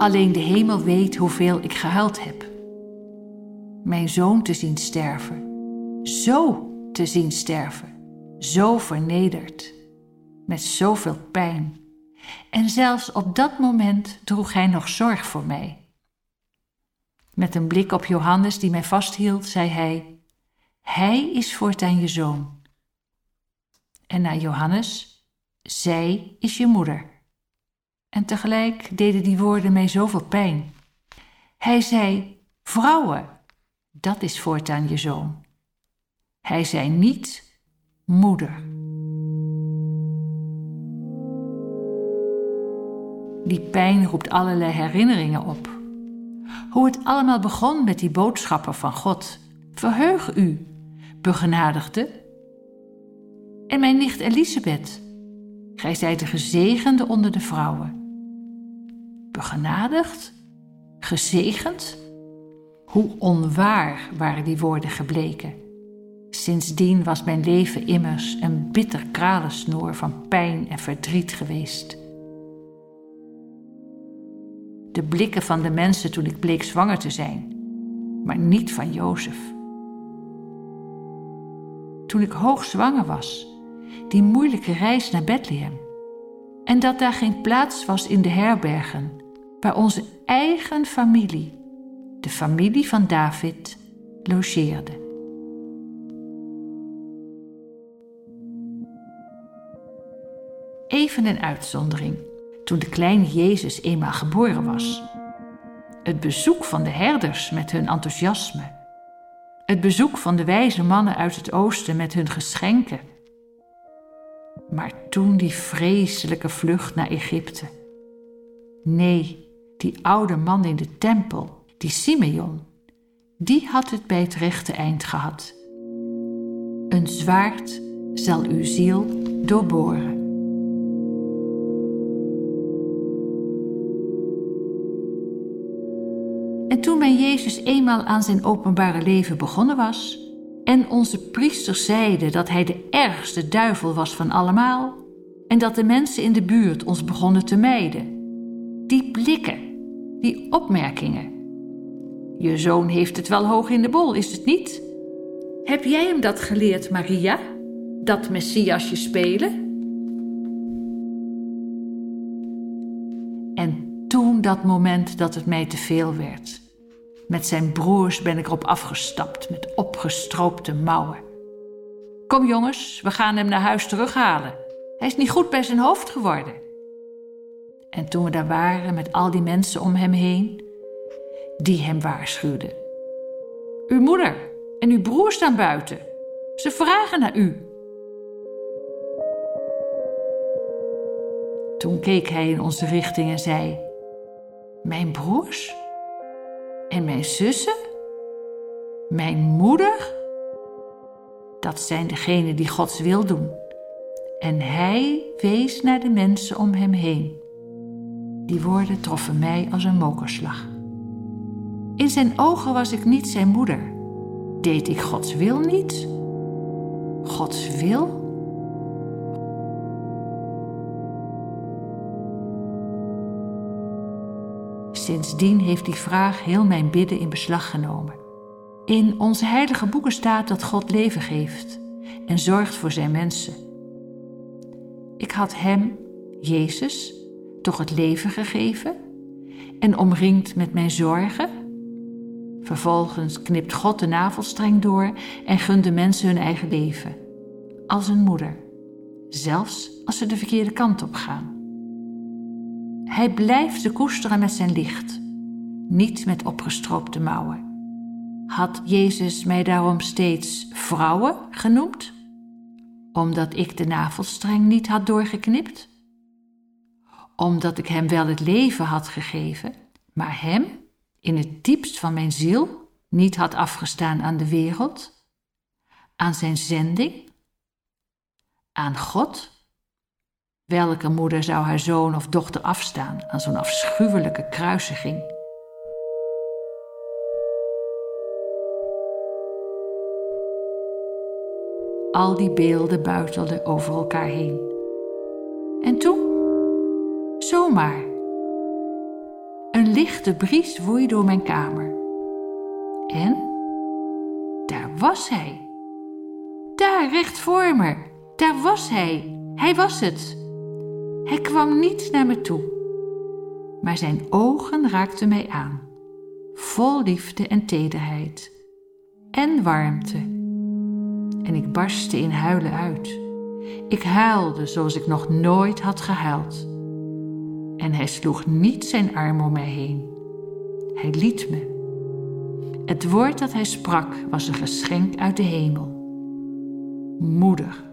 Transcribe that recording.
Alleen de hemel weet hoeveel ik gehuild heb. Mijn zoon te zien sterven, zo te zien sterven, zo vernederd, met zoveel pijn. En zelfs op dat moment droeg hij nog zorg voor mij. Met een blik op Johannes die mij vasthield, zei hij: Hij is voortaan je zoon. En naar Johannes: Zij is je moeder. En tegelijk deden die woorden mij zoveel pijn. Hij zei: Vrouwen, dat is voortaan je zoon. Hij zei niet: Moeder. Die pijn roept allerlei herinneringen op. Hoe het allemaal begon met die boodschappen van God. Verheug u, begenadigde. En mijn nicht Elisabeth, gij zijt de gezegende onder de vrouwen. Begenadigd? Gezegend? Hoe onwaar waren die woorden gebleken. Sindsdien was mijn leven immers een bitter kralensnoer van pijn en verdriet geweest. De blikken van de mensen toen ik bleek zwanger te zijn, maar niet van Jozef. Toen ik hoogzwanger was, die moeilijke reis naar Bethlehem, en dat daar geen plaats was in de herbergen waar onze eigen familie, de familie van David, logeerde. Even een uitzondering, toen de kleine Jezus eenmaal geboren was. Het bezoek van de herders met hun enthousiasme. Het bezoek van de wijze mannen uit het oosten met hun geschenken. Maar toen die vreselijke vlucht naar Egypte. Nee, die oude man in de tempel, die Simeon, die had het bij het rechte eind gehad. Een zwaard zal uw ziel doorboren. En toen mijn Jezus eenmaal aan zijn openbare leven begonnen was, en onze priesters zeiden dat hij de ergste duivel was van allemaal, en dat de mensen in de buurt ons begonnen te mijden, die blikken die opmerkingen. Je zoon heeft het wel hoog in de bol, is het niet? Heb jij hem dat geleerd, Maria? Dat messiasje spelen? En toen dat moment dat het mij te veel werd. Met zijn broers ben ik erop afgestapt met opgestroopte mouwen. Kom jongens, we gaan hem naar huis terughalen. Hij is niet goed bij zijn hoofd geworden. En toen we daar waren met al die mensen om hem heen, die hem waarschuwden. Uw moeder en uw broer staan buiten. Ze vragen naar u. Toen keek hij in onze richting en zei: Mijn broers? En mijn zussen? Mijn moeder? Dat zijn degenen die Gods wil doen. En hij wees naar de mensen om hem heen. Die woorden troffen mij als een mokerslag. In zijn ogen was ik niet zijn moeder. Deed ik Gods wil niet? Gods wil? Sindsdien heeft die vraag heel mijn bidden in beslag genomen. In onze heilige boeken staat dat God leven geeft en zorgt voor zijn mensen. Ik had Hem, Jezus, toch het leven gegeven en omringd met mijn zorgen? Vervolgens knipt God de navelstreng door en gunt de mensen hun eigen leven, als een moeder, zelfs als ze de verkeerde kant op gaan. Hij blijft ze koesteren met zijn licht, niet met opgestroopte mouwen. Had Jezus mij daarom steeds vrouwen genoemd? Omdat ik de navelstreng niet had doorgeknipt? Omdat ik hem wel het leven had gegeven, maar hem in het diepst van mijn ziel niet had afgestaan aan de wereld, aan zijn zending, aan God. Welke moeder zou haar zoon of dochter afstaan aan zo'n afschuwelijke kruisiging? Al die beelden buitelden over elkaar heen. En toen zomaar. Een lichte bries woei door mijn kamer. En daar was hij. Daar recht voor me. Daar was hij. Hij was het. Hij kwam niet naar me toe, maar zijn ogen raakten mij aan, vol liefde en tederheid en warmte. En ik barstte in huilen uit. Ik huilde zoals ik nog nooit had gehuild. En hij sloeg niet zijn arm om mij heen. Hij liet me. Het woord dat hij sprak was een geschenk uit de hemel. Moeder.